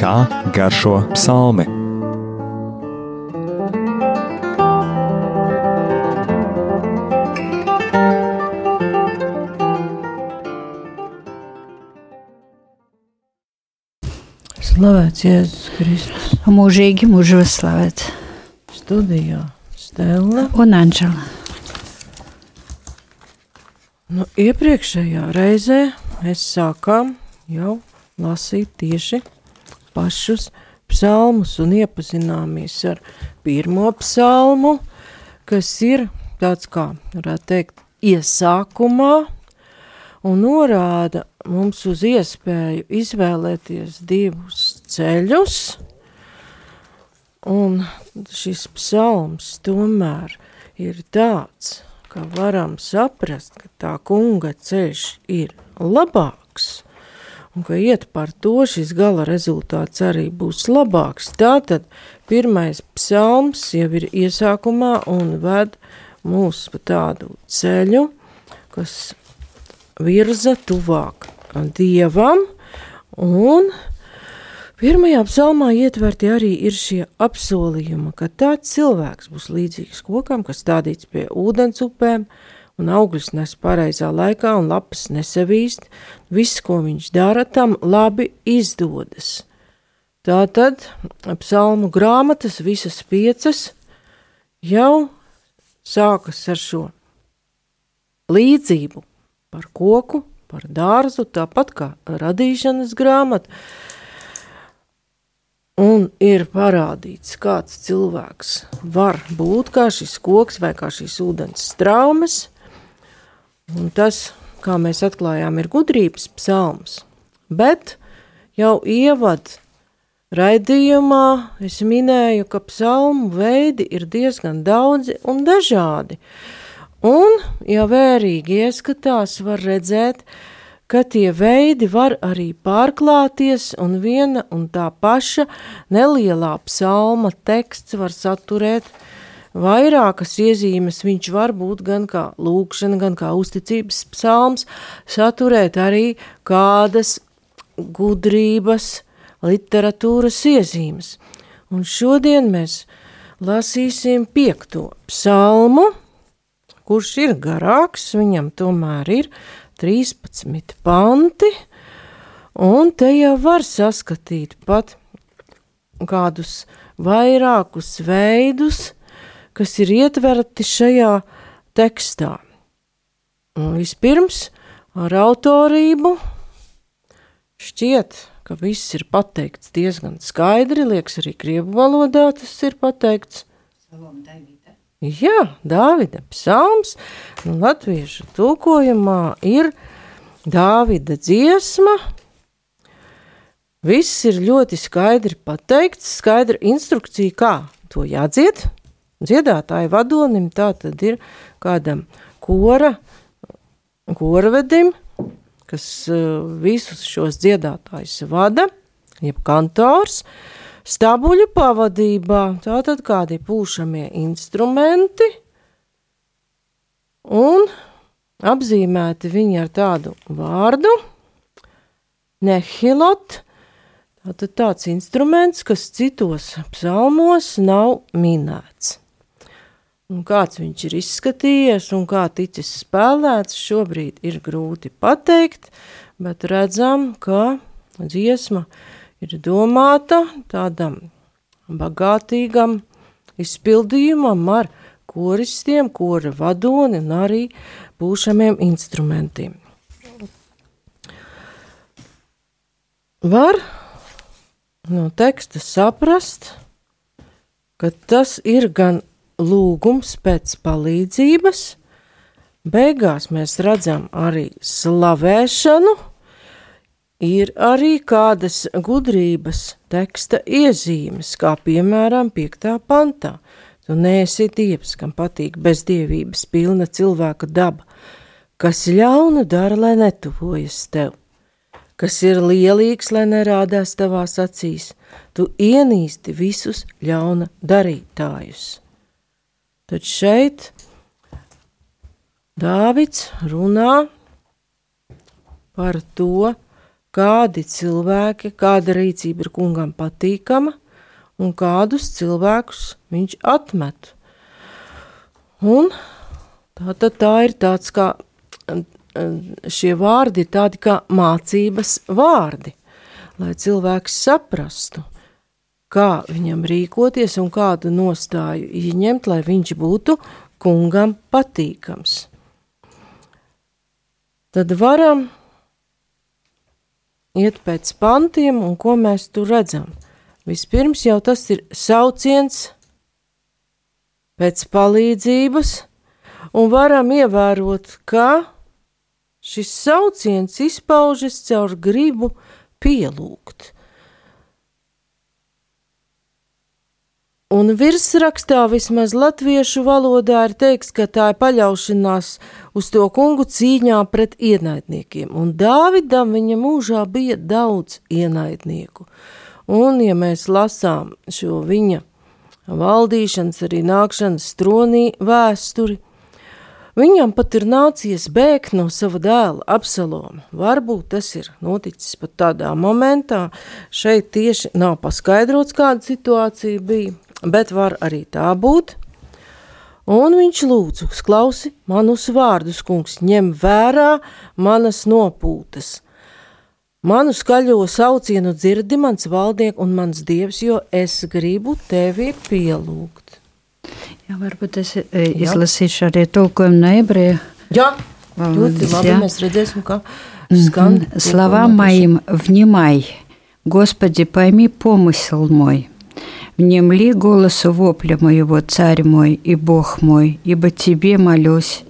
Kā garšo psalmi? Slavēts Jēzus Kristus. Mūžīgi mūžu slavēt. Studijā Stela. Un Anģela. Nu, iepriekšējā reizē mēs sākām jau lasīt tieši pašus psalmus un iepazināmies ar pirmo psalmu, kas ir tāds kā, varētu teikt, iesākumā un norāda mums uz iespēju izvēlēties divus ceļus, un šis psalms tomēr ir tāds, ka varam saprast, ka tā kunga ceļš ir labāks, un ka iet par to šis gala rezultāts arī būs labāks. Tātad pirmais psalms jau ir iesākumā un ved mūs pa tādu ceļu, kas virza tuvāk Dievam, un pirmajā psalmā ietverti arī ir šie apsolījumi, ka tāds cilvēks būs līdzīgs kokam, kas stādīts pie ūdens upēm, un augļus nes pareizā laikā un lapas nesavīst, viss, ko viņš dara, tam labi izdodas. Tātad psalmu grāmatas visas piecas jau sākas ar šo līdzību par koku, par dārzu, tāpat kā radīšanas grāmata. Un ir parādīts, kāds cilvēks var būt kā šis koks vai kā šīs ūdens straumes, Un tas, kā mēs atklājām, ir gudrības psalms. Bet jau ievad raidījumā es minēju, ka psalmu veidi ir diezgan daudzi un dažādi. Un, ja vērīgi ieskatās, var redzēt, ka tie veidi var arī pārklāties, un viena un tā paša nelielā psalma teksts var saturēt vairākas iezīmes viņš var būt gan kā lūkšana, gan kā uzticības psalms, saturēt arī kādas gudrības, literatūras iezīmes. Un šodien mēs lasīsim piekto psalmu, kurš ir garāks, viņam tomēr ir 13 panti, un te jau var saskatīt pat kādus vairākus veidus, kas ir ietverti šajā tekstā. Un vispirms ar autorību šķiet, ka viss ir pateikts diezgan skaidri, liekas arī krievu valodā tas ir pateikts. Jā, Dāvida psalms, un latviešu tulkojumā ir Dāvida dziesma, Viss ir ļoti skaidri pateikts, skaidra instrukcija, kā to jādzied, dziedātāju vadonim, tā tad ir kādam kora, korvedim, kas uh, visus šos dziedātājus vada, jeb kantors, stabuļu pavadībā, tātad kādi pūšamie instrumenti, un apzīmēti viņi ar tādu vārdu, nehilot, tātad tāds instruments, kas citos psalmos nav minēts. Un kāds viņš ir izskatījies un kā ticis spēlēts, šobrīd ir grūti pateikt, bet redzam, ka dziesma ir domāta tādam bagātīgam izpildījumam ar koristiem, kora vadoni un arī būšamiem instrumentiem. Var no teksta saprast, ka tas ir gan lūgums pēc palīdzības, beigās mēs redzam arī slavēšanu, ir arī kādas gudrības teksta iezīmes, kā piemēram 5. pantā. Tu neesi dievs, kam patīk bezdievības pilna cilvēka daba, kas ļaunu dara, lai netuvojas tev, kas ir lielīgs, lai nerādās tavās acīs, tu ienīsti visus ļauna darītājus. Tad šeit Dāvids runā par to, kādi cilvēki, kāda rīcība ir kungam patīkama un kādus cilvēkus viņš atmet. Un tā, tad tā ir tāds kā šie vārdi ir tādi kā mācības vārdi, lai cilvēks saprastu, kā viņam rīkoties un kādu nostāju ieņemt, lai viņš būtu kungam patīkams. Tad varam iet pēc pantiem, un ko mēs tur redzam. Vispirms jau tas ir sauciens pēc palīdzības, un varam ievērot, ka šis sauciens izpaužas caur gribu pielūgt. Un virsrakstā vismaz latviešu valodā ir teikts, ka tā ir paļaušanās uz to kungu cīņā pret ienaidniekiem, un Dāvidam viņa mūžā bija daudz ienaidnieku. Un, ja mēs lasām šo viņa valdīšanas, arī nākšanas stronī vēsturi, Viņam pat ir nācies bēgt no sava dēla Absaloma. Varbūt tas ir noticis pat tādā momentā. Šeit tieši nav paskaidrots, kāda situācija bija, bet var arī tā būt. Un viņš lūdzu, klausi manus vārdus, kungs, ņem vērā manas nopūtas. Manu skaļo saucienu dzirdi mans valdnieks un mans dievs, jo es gribu tevi pielūgt. Jā, varbūt es e, izlasīšu arī tulkojumu no ebreju. Jā, ļoti labi, jā. mēs redzēsim, kā skan. Слова моим внимай, Господи, пойми помысел мой. Внемли голосу вопля моего, Царь мой и Бог мой, ибо Тебе молюсь.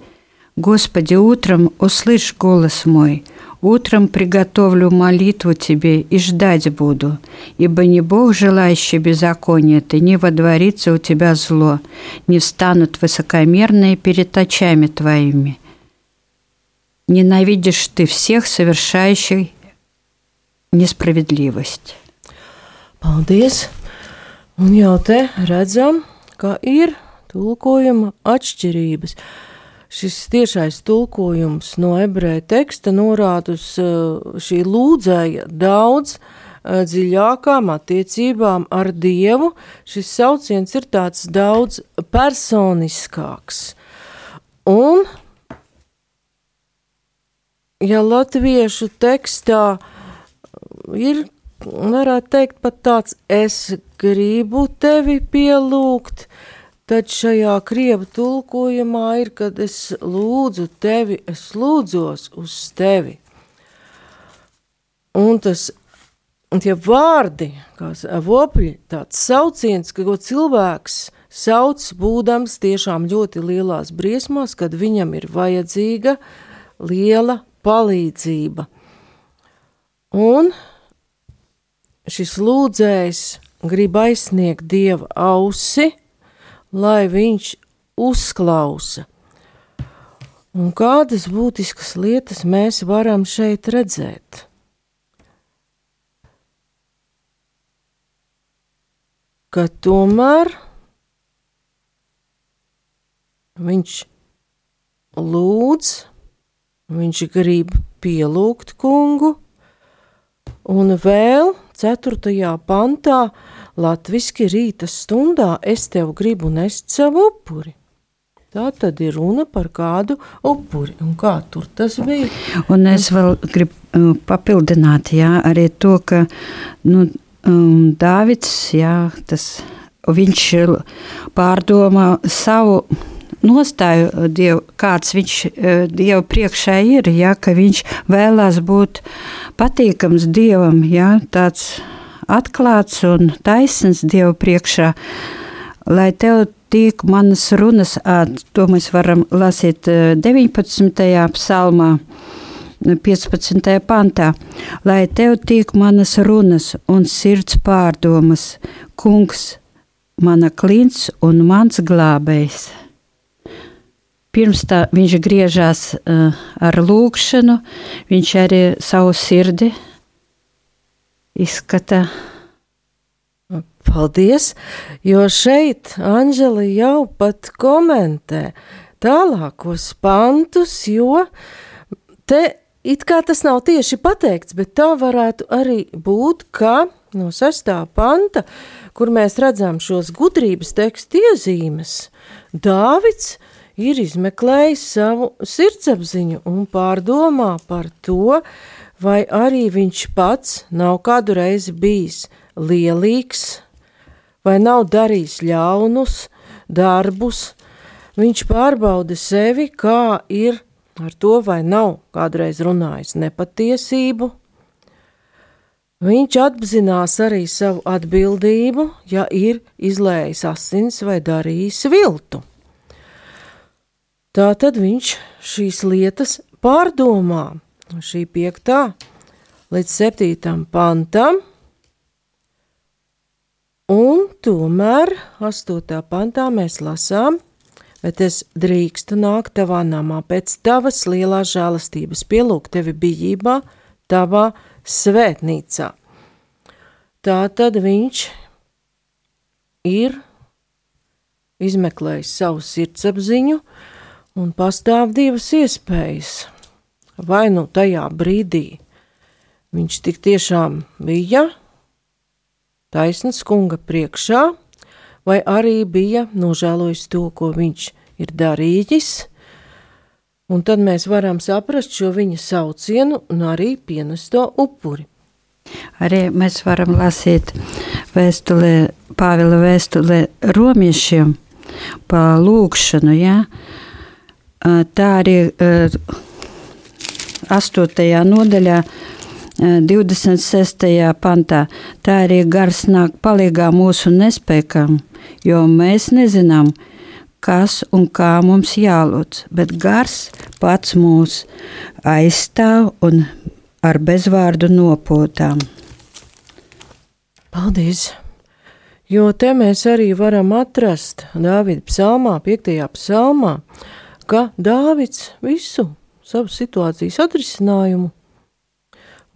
Господи, утром услышь голос мой, Утром приготовлю молитву тебе и ждать буду, ибо не Бог, желающий беззакония, ты не водворится у тебя зло, не встанут высокомерные перед очами твоими. Ненавидишь ты всех, совершающих несправедливость. Paldies! Un jau te redzam, ka ir tulkojuma atšķirības. Šis tiešais tulkojums no ebreju teksta norāda uz uh, šī lūdzēja daudz uh, dziļākām attiecībām ar Dievu. Šis sauciens ir tāds daudz personiskāks. Un, ja latviešu tekstā ir, varētu teikt, pat tāds es gribu tevi pielūgt, Tad šajā krievu tulkojumā ir, kad es lūdzu tevi, es lūdzos uz tevi. Un tas, un tie vārdi, kā vopļi, tāds sauciens, ka ko cilvēks sauc būdams tiešām ļoti lielās briesmās, kad viņam ir vajadzīga liela palīdzība. Un šis lūdzējs grib aizsniegt Dieva ausi, lai viņš uzklausa. Un kādas būtiskas lietas mēs varam šeit redzēt? Ka tomēr viņš lūdz, viņš grib pielūgt kungu, un vēl 4. pantā Latviski rīta stundā es tev gribu nest savu upuri. Tā tad ir runa par kādu upuri, un kā tur tas bija. Un es vēl gribu papildināt, jā, arī to, ka nu, um, Dāvids, jā, tas, viņš pārdomā savu nostāju, dievu, kāds viņš Dievu priekšā ir, jā, ka viņš vēlās būt patīkams Dievam, jā, tāds atklāts un taisns Dievu priekšā, lai tev tiek manas runas, to mēs varam lasīt 19. psalmā. 15. pantā, lai tev tiek manas runas un sirds pārdomas, kungs, mana klints un mans glābējs. Pirms tā viņš griežās uh, ar lūgšanu, viņš arī savu sirdi izskata. Paldies, jo šeit Anģela jau pat komentē tālākos pantus, jo te it kā tas nav tieši pateikts, bet tā varētu arī būt, ka no sestā panta, kur mēs redzam šos gudrības tekstu iezīmes, Dāvids ir izmeklējis savu sirdsapziņu un pārdomā par to, vai arī viņš pats nav kādu reizi bijis lielīgs, vai nav darījis ļaunus darbus. Viņš pārbauda sevi, kā ir ar to, vai nav kādreiz runājis nepatiesību. Viņš apzinās arī savu atbildību, ja ir izlējis asins vai darījis viltu. Tā tad viņš šīs lietas pārdomā. Šī piektā līdz septītam pantam, un tomēr astotā pantā mēs lasām, bet es drīkstu nākt tavā namā pēc tavas lielās žēlastības, pielūgt tevi bijībā, tavā svētnīcā. Tā tad viņš ir izmeklējis savu sirdsapziņu un pastāv divas iespējas. Vai nu tajā brīdī viņš tik tiešām bija taisnas kunga priekšā, vai arī bija nožēlojis to, ko viņš ir darījis, un tad mēs varam saprast šo viņa saucienu un arī pienesto upuri. Arī mēs varam lasīt vēstulē, Pāvila vēstulē romiešiem pa lūkšanu, ja? tā arī 8. nodaļā 26. pantā. Tā arī gars nāk palīgā mūsu nespējām, jo mēs nezinām, kas un kā mums jālūdz, bet gars pats mūs aizstāv un ar bezvārdu nopotām. Paldies! Jo te mēs arī varam atrast Dāvida psalmā, 5. psalmā, ka Dāvids visu savu situācijas atrisinājumu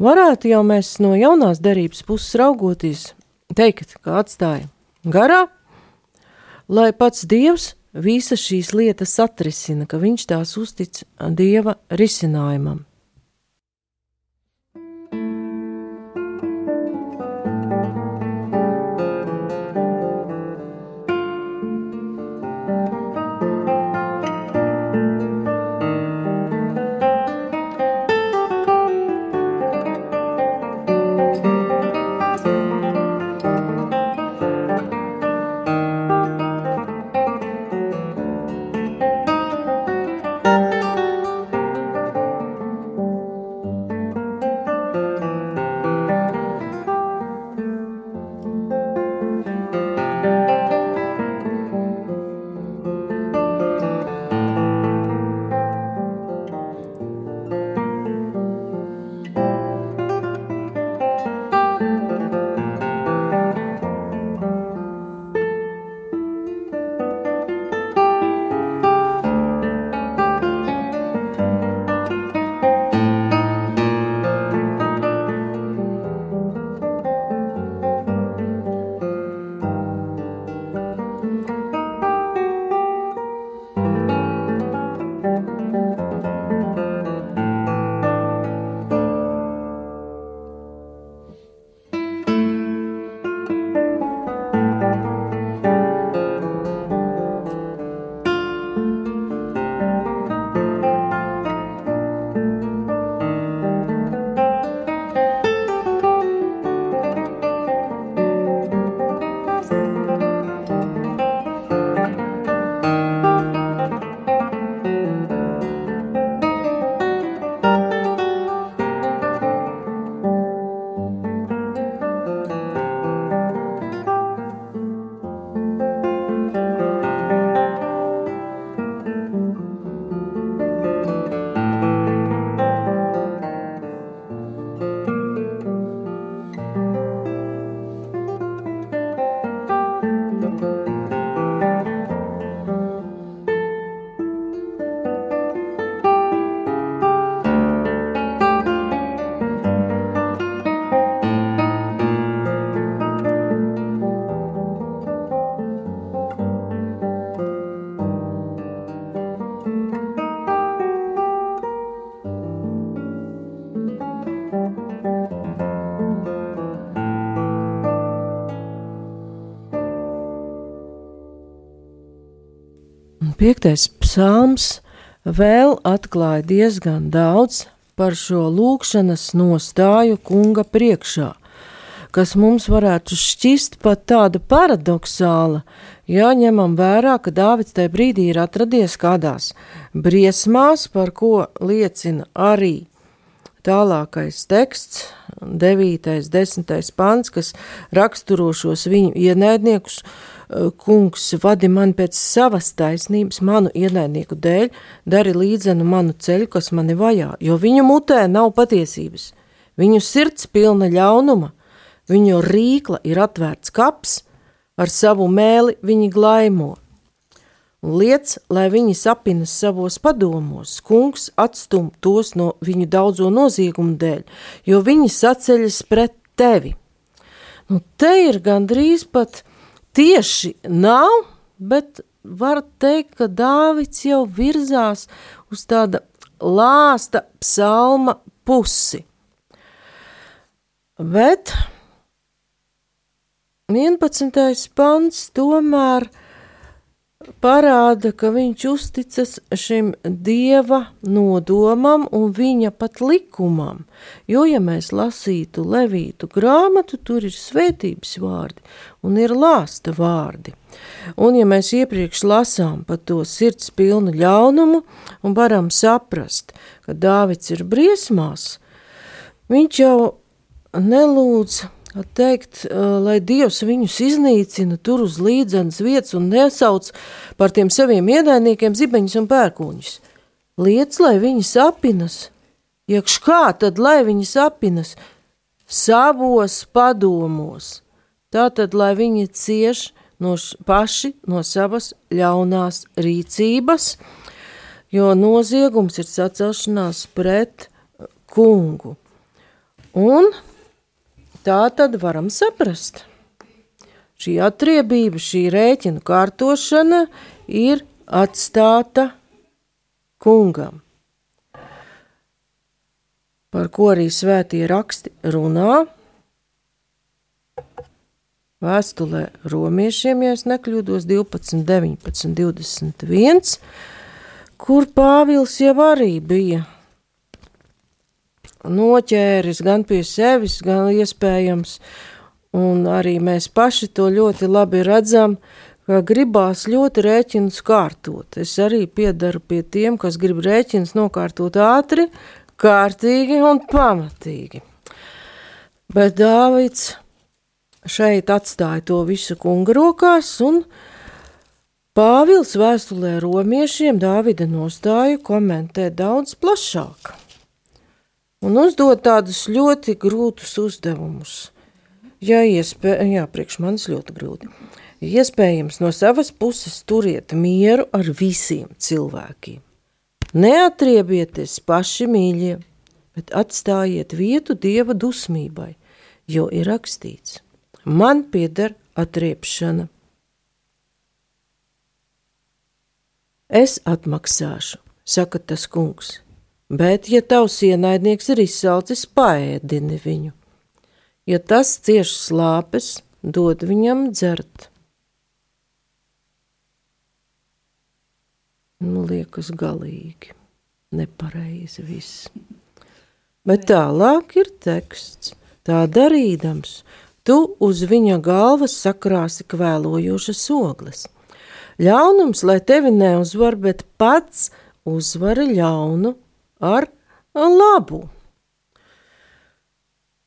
varētu jau mēs no jaunās derības puses raugoties, teikt, ka atstāja garā, lai pats Dievs visas šīs lietas atrisina, ka viņš tās uztic Dieva risinājumam. Piektais psalms vēl atklāja diezgan daudz par šo lūkšanas nostāju kunga priekšā, kas mums varētu šķist pat tāda paradoxāla, ja ņemam vērā, ka Dāvids tajā brīdī ir atradies kādās briesmās, par ko liecina arī tālākais teksts, 9. 10. pants, kas raksturo šos viņu ienaidniekus, kungs, vadi man pēc savas taisnības, manu ienaidnieku dēļ, dari līdzenu manu ceļu, kas mani vajā, jo viņu mutē nav patiesības, viņu sirds pilna ļaunuma, viņu rīkla ir atvērts kaps, ar savu mēli viņi glaimo. Un liec, lai viņi sapinas savos padomos, kungs atstum tos no viņu daudzo noziegumu dēļ, jo viņi saceļas pret tevi. Nu, te ir gandrīz pat tieši nav, bet var teikt, ka Dāvids jau virzās uz tāda lāsta psalma pusi. Bet 11. pants tomēr ir parāda, ka viņš uzticas šim dieva nodomam un viņa pat likumam. Jo, ja mēs lasītu levītu grāmatu, tur ir svētības vārdi un ir lāsta vārdi. Un, ja mēs iepriekš lasām par to sirds pilnu ļaunumu un varam saprast, ka Dāvids ir briesmās, viņš jau nelūdz teikt, lai Dievs viņus iznīcina tur uz līdzenas vietas un nesauc par tiem saviem ienaidniekiem zibeņus un pērkūņus. Liec, lai viņi sapinas, iekš kā tad, lai viņi sapinas savos padomos, tā tad, lai viņi cieš no paši no savas ļaunās rīcības, jo noziegums ir sacelšanās pret kungu. Un Tā tad varam saprast. Šī atriebība, šī rēķina kārtošana ir atstāta kungam, par ko arī svētie raksti runā. Vēstulē romiešiem, ja es nekļūdos, 12, 19, 21, kur Pāvils jau arī bija noķēris gan pie sevis, gan iespējams, un arī mēs paši to ļoti labi redzam, ka gribās ļoti rēķinus kārtot. Es arī piedaru pie tiem, kas grib rēķinus nokārtot ātri, kārtīgi un pamatīgi. Bet Dāvids šeit atstāja to visu kunga rokās, un Pāvils vēstulē romiešiem Dāvida nostāju komentē daudz plašāk un uzdod tādus ļoti grūtus uzdevumus. Jā, iespē, jā, priekš manis ļoti grūti. Iespējams, no savas puses turiet mieru ar visiem cilvēkiem. Neatriebieties paši mīļie, bet atstājiet vietu dieva dusmībai, jo ir rakstīts: Man pieder atriepšana. Es atmaksāšu, saka tas kungs Bet, ja tavs ienaidnieks ir izsalcis, paēdini viņu. Ja tas cieš slāpes, dod viņam dzert. Nu, liekas, galīgi nepareizi viss. Bet tālāk ir teksts. Tā darīdams, tu uz viņa galvas sakrāsi kvēlojošas ogles. Ļaunums, lai tevi neuzvar, bet pats uzvari ļaunu ar labu.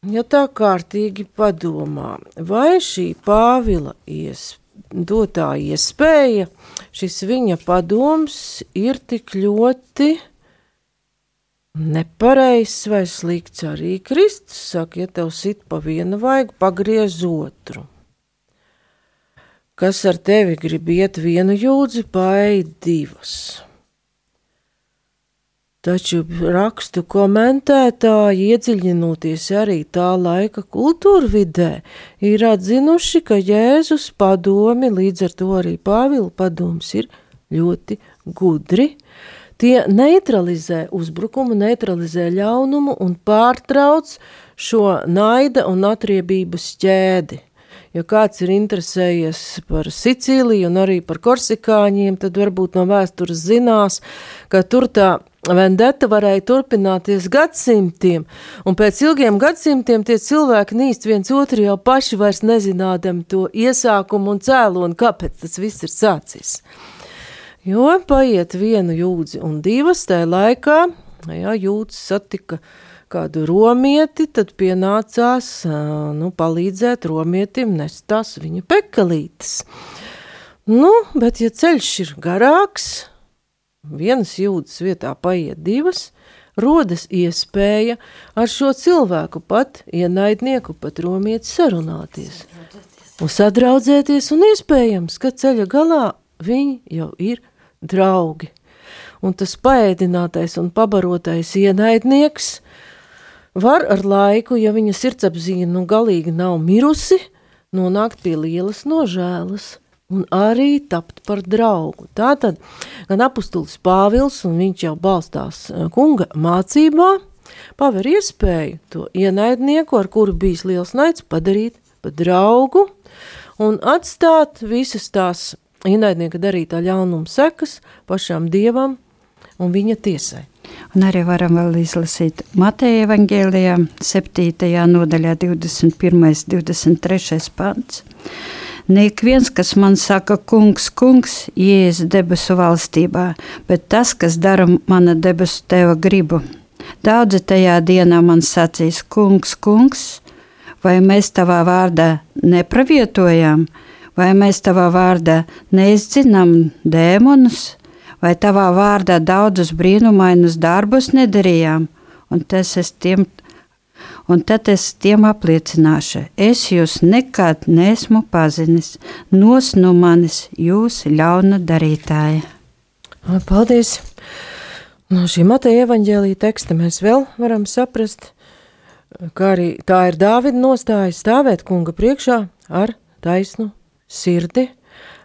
Ja tā kārtīgi padomā, vai šī Pāvila iespēja, dotā iespēja, šis viņa padoms ir tik ļoti nepareizs vai slikts arī Kristus saka, ja tev sit pa vienu vaigu, pagriez otru. Kas ar tevi grib iet vienu jūdzi, paēd divas. Taču rakstu komentētāji, iedziļinoties arī tā laika kultūra vidē, ir atzinuši, ka Jēzus padomi, līdz ar to arī Pāvila padoms, ir ļoti gudri. Tie neutralizē uzbrukumu, neutralizē ļaunumu un pārtrauc šo naida un atriebības ķēdi. Ja kāds ir interesējies par Sicīliju un arī par korsikāņiem, tad varbūt no vēstures zinās, ka tur tā vendeta varēja turpināties gadsimtiem, un pēc ilgiem gadsimtiem tie cilvēki nīst viens otru jau paši vairs nezinādami to iesākumu un cēloni, kāpēc tas viss ir sācis. Jo paiet vienu jūdzi un divas tajā laikā, jā, jūdzes satika kādu romieti, tad pienācās nu, palīdzēt romietim nest tās viņa pekalītes. Nu, bet ja ceļš ir garāks, vienas jūdzes vietā paiet divas, rodas iespēja ar šo cilvēku pat ienaidnieku, pat romieti sarunāties. Un sadraudzēties, un iespējams, ka ceļa galā viņi jau ir draugi. Un tas paēdinātais un pabarotais ienaidnieks var ar laiku, ja viņa sirdsapziņa nu galīgi nav mirusi, nonākt pie lielas nožēlas un arī tapt par draugu. Tātad gan apustulis Pāvils, un viņš jau balstās eh, kunga mācībā, paver iespēju to ienaidnieku, ar kuru bijis liels naids, padarīt par draugu un atstāt visas tās ienaidnieka darītā ļaunuma sekas pašām dievam un viņa tiesai. Un arī varam vēl izlasīt Mateja evaņģēlijā, 7. nodaļā, 21. 23. pants. Nik viens, kas man saka, kungs, kungs, ies debesu valstībā, bet tas, kas dara mana debesu teva gribu. Daudzi tajā dienā man sacīs, kungs, kungs, vai mēs tavā vārdā nepravietojām, vai mēs tavā vārdā neizcinām dēmonus, vai tavā vārdā daudzus brīnumainus darbus nedarījām, un, es tiem, un tad es tiem apliecināšu, es jūs nekad nesmu pazinis, nos no manis jūs ļauna darītāja. Paldies! No šī Mateja evaņģēlīja teksta mēs vēl varam saprast, kā arī tā ir Dāvida nostāja stāvēt kunga priekšā ar taisnu sirdi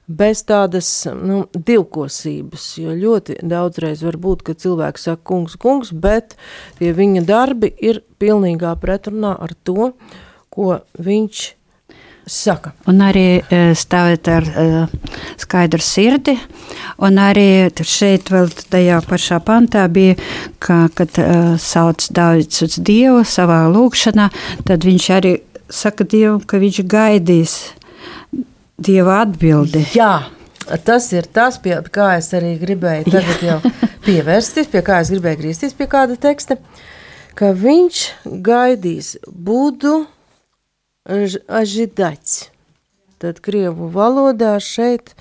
bez tādas nu, divkosības. Jo ļoti daudzreiz var būt, ka cilvēks saka, kungs, kungs, bet tie viņa darbi ir pilnīgā pretrunā ar to, ko viņš saka. Un arī e, stāvēt ar uh, skaidru sirdi, un arī šeit vēl tajā pašā pantā bija, ka, kad uh, sauc Dāvids uz Dievu savā lūkšanā, tad viņš arī saka Dievu, ka viņš gaidīs Dieva atbildi. Jā. Tas ir tas, pie kā es arī gribēju tagad jau pievērsties, pie kā es gribēju griezties pie kāda teksta, ka viņš gaidīs budu ažidats. Tad krievu valodā šeit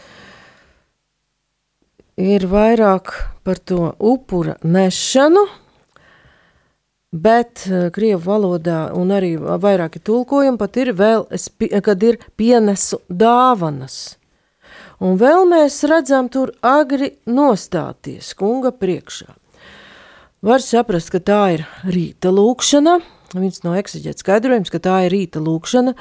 ir vairāk par to upura nešanu, Bet uh, krievu valodā un arī vairāki tulkojumi pat ir vēl, kad ir pienesu dāvanas. Un vēl mēs redzam tur agri nostāties kunga priekšā. Var saprast, ka tā ir rīta lūkšana, viens no eksaģēta skaidrojums, ka tā ir rīta lūkšana,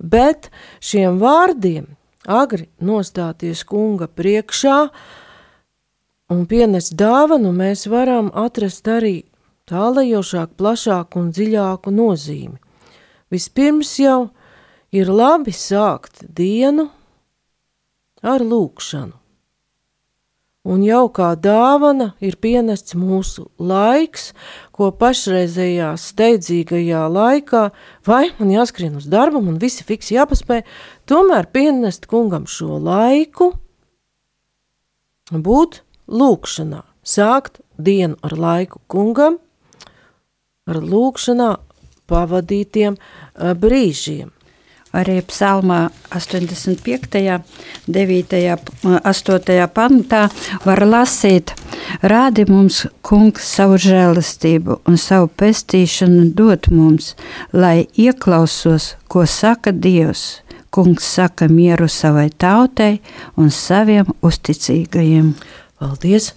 bet šiem vārdiem agri nostāties kunga priekšā un pienest dāvanu mēs varam atrast arī tālajošāku, plašāku un dziļāku nozīmi. Vispirms jau ir labi sākt dienu ar lūkšanu. Un jau kā dāvana ir pienests mūsu laiks, ko pašreizējā steidzīgajā laikā, vai man jāskrien uz darbu, man visi fiksi jāpaspēj, tomēr pienest kungam šo laiku, būt lūkšanā, sākt dienu ar laiku kungam, ar lūkšanā pavadītiem brīžiem. Arī psalmā 85. 9. 8. pantā var lasīt, rādi mums, kungs, savu žēlastību un savu pestīšanu dot mums, lai ieklausos, ko saka Dievs. Kungs saka mieru savai tautai un saviem uzticīgajiem. Paldies!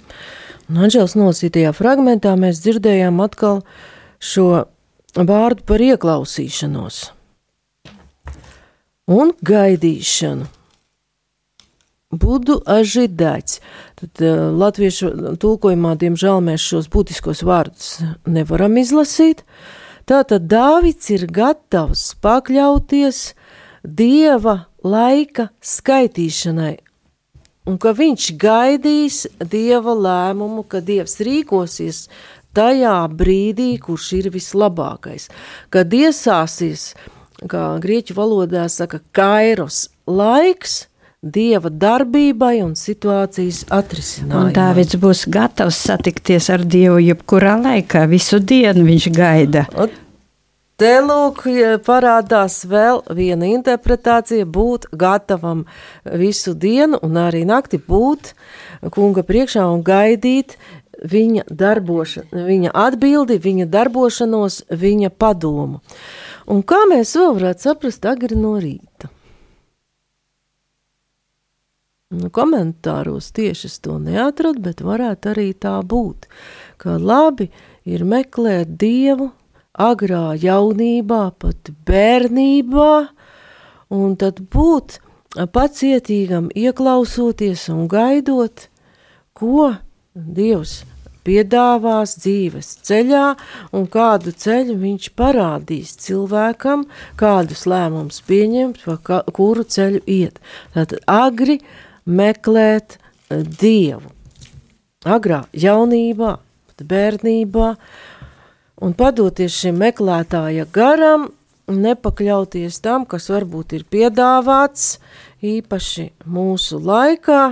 Un Anģels nolasītajā fragmentā mēs dzirdējām atkal uh, šo vārdu par ieklausīšanos un gaidīšanu. Budu ažidāts. Tad uh, latviešu tulkojumā, diemžēl, mēs šos būtiskos vārdus nevaram izlasīt. Tātad Dāvids ir gatavs pakļauties dieva laika skaitīšanai, un ka viņš gaidīs dieva lēmumu, ka dievs rīkosies tajā brīdī, kurš ir vislabākais, kad iesāsies, kā grieķu valodā saka, kairos laiks, dieva darbībai un situācijas atrisinājumam. Un Dāvids būs gatavs satikties ar Dievu jebkurā laikā, visu dienu viņš gaida. Un Te lūk, parādās vēl viena interpretācija, būt gatavam visu dienu un arī nakti būt kunga priekšā un gaidīt viņa darbošanu, viņa atbildi, viņa darbošanos, viņa padomu. Un kā mēs vēl varētu saprast agri no rīta? Nu, komentāros tieši es to neatradu, bet varētu arī tā būt, ka labi ir meklēt Dievu agrā jaunībā, pat bērnībā, un tad būt pacietīgam, ieklausoties un gaidot, ko Dievs piedāvās dzīves ceļā, un kādu ceļu viņš parādīs cilvēkam, kādus lēmumus pieņemt, ka, kuru ceļu iet. Tātad agri meklēt Dievu. Agrā jaunībā, bērnībā, un padoties šim meklētāja garam, nepakļauties tam, kas varbūt ir piedāvāts īpaši mūsu laikā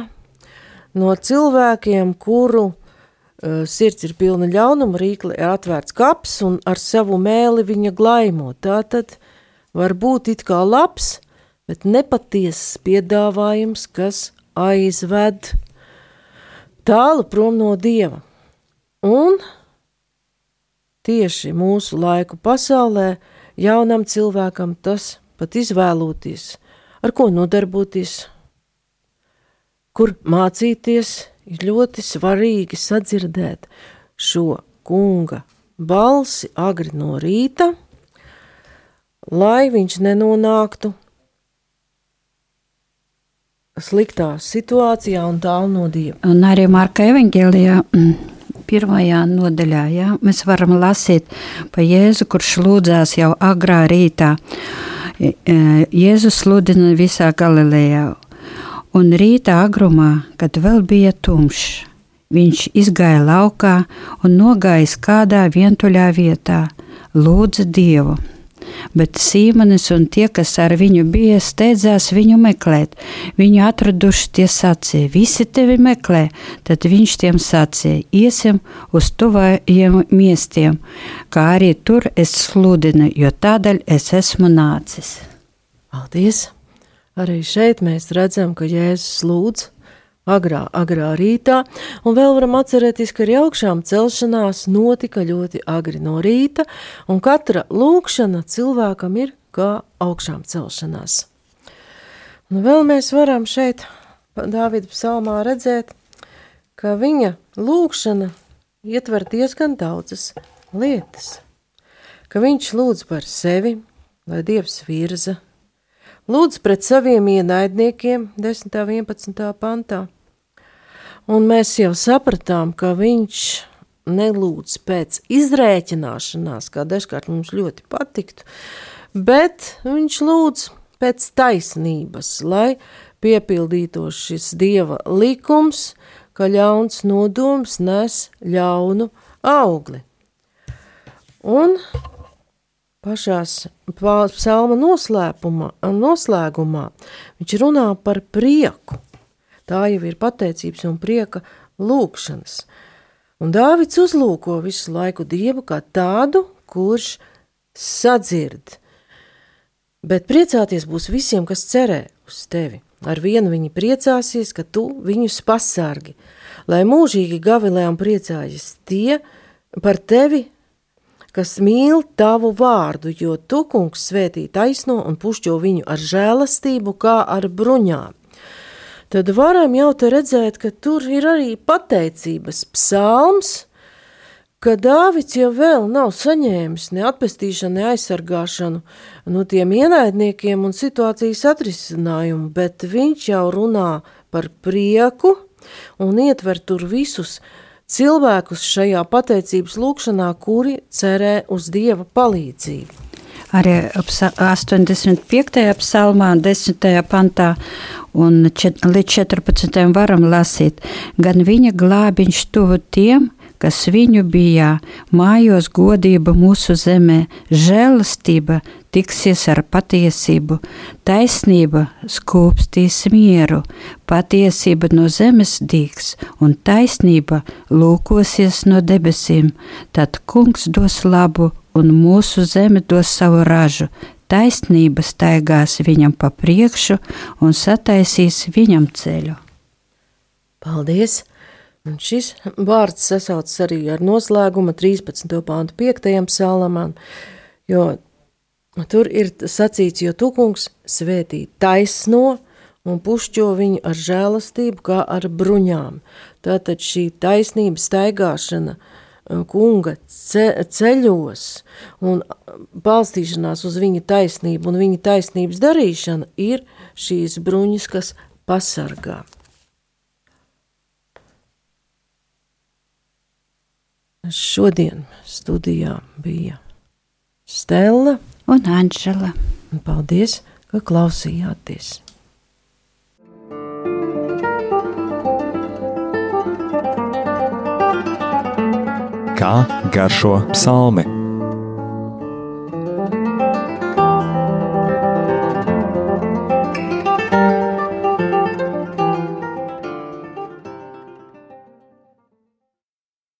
no cilvēkiem, kuru uh, sirds ir pilna ļaunuma, rīkli ir atvērts kaps un ar savu mēli viņa glaimo. Tā tad var būt it kā labs, bet nepatiesas piedāvājums, kas aizved tālu prom no Dieva. Un tieši mūsu laiku pasaulē jaunam cilvēkam tas pat izvēloties, ar ko nodarboties, kur mācīties, ir ļoti svarīgi sadzirdēt šo kunga balsi agri no rīta, lai viņš nenonāktu sliktā situācijā un tālu no Dieva. Un arī Marka evaņģēlijā pirmajā nodaļā jā, mēs varam lasīt par Jēzu, kurš lūdzās jau agrā rītā. Jēzus sludina visā Galilejā, un rīta agrumā, kad vēl bija tumšs, viņš izgāja laukā un nogājis kādā vientuļā vietā, lūdza Dievu bet Sīmanis un tie, kas ar viņu bija, steidzās viņu meklēt. Viņu atraduši tie sacīja, visi tevi meklē, tad viņš tiem sacīja, iesim uz tuvajiem miestiem, kā arī tur es sludinu, jo tādēļ es esmu nācis. Paldies! Arī šeit mēs redzam, ka Jēzus lūdz agrā, agrā rītā, un vēl varam atcerēties, ka arī augšām celšanās notika ļoti agri no rīta, un katra lūkšana cilvēkam ir kā augšām celšanās. Un vēl mēs varam šeit Dāvida psalmā redzēt, ka viņa lūkšana ietver diezgan daudzas lietas, ka viņš lūdz par sevi, lai Dievs virza, lūdz pret saviem ienaidniekiem 10. un 11. pantā, Un mēs jau sapratām, ka viņš nelūdz pēc izrēķināšanās, kā dažkārt mums ļoti patiktu, bet viņš lūdz pēc taisnības, lai piepildītos šis dieva likums, ka ļauns nodoms nes ļaunu augli. Un pašās psalma noslēgumā viņš runā par prieku Tā jau ir pateicības un prieka lūkšanas. Un Dāvids uzlūko visu laiku Dievu kā tādu, kurš sadzird. Bet priecāties būs visiem, kas cerē uz tevi. Ar vienu viņi priecāsies, ka tu viņus pasargi, lai mūžīgi gavilē un priecājas tie par tevi, kas mīl tavu vārdu, jo tu, kungs, svētī taisno un pušķo viņu ar žēlastību kā ar bruņām. Tad varam jau te redzēt, ka tur ir arī pateicības psalms, ka Dāvids jau vēl nav saņēmis ne atpestīšanu, ne aizsargāšanu no tiem ienaidniekiem un situācijas atrisinājumu, bet viņš jau runā par prieku un ietver tur visus cilvēkus šajā pateicības lūkšanā, kuri cerē uz Dieva palīdzību. arī 85. psalmā, 10. pantā un čet, līdz 14. varam lasīt, gan viņa glābiņš tuvu tiem, kas viņu bijā, mājos godība mūsu zemē, žēlastība tiksies ar patiesību, taisnība skūpstīs mieru, patiesība no zemes dīks un taisnība lūkosies no debesīm, tad kungs dos labu un mūsu zeme dos savu ražu, taisnība staigās viņam pa priekšu un sataisīs viņam ceļu. Paldies! Un šis vārds sasaucas arī ar noslēguma 13. pāntu 5. psalmam, jo tur ir sacīts, jo tu kungs svētī taisno un pušķo viņu ar žēlastību kā ar bruņām. Tātad šī taisnība staigāšana uh, kunga ce ceļos un balstīšanās uz viņa taisnību un viņa taisnības darīšana ir šīs bruņas, kas pasargā. Šodien studijā bija Stela un Anģela. Paldies, ka klausījāties! Kā garšo psalmi?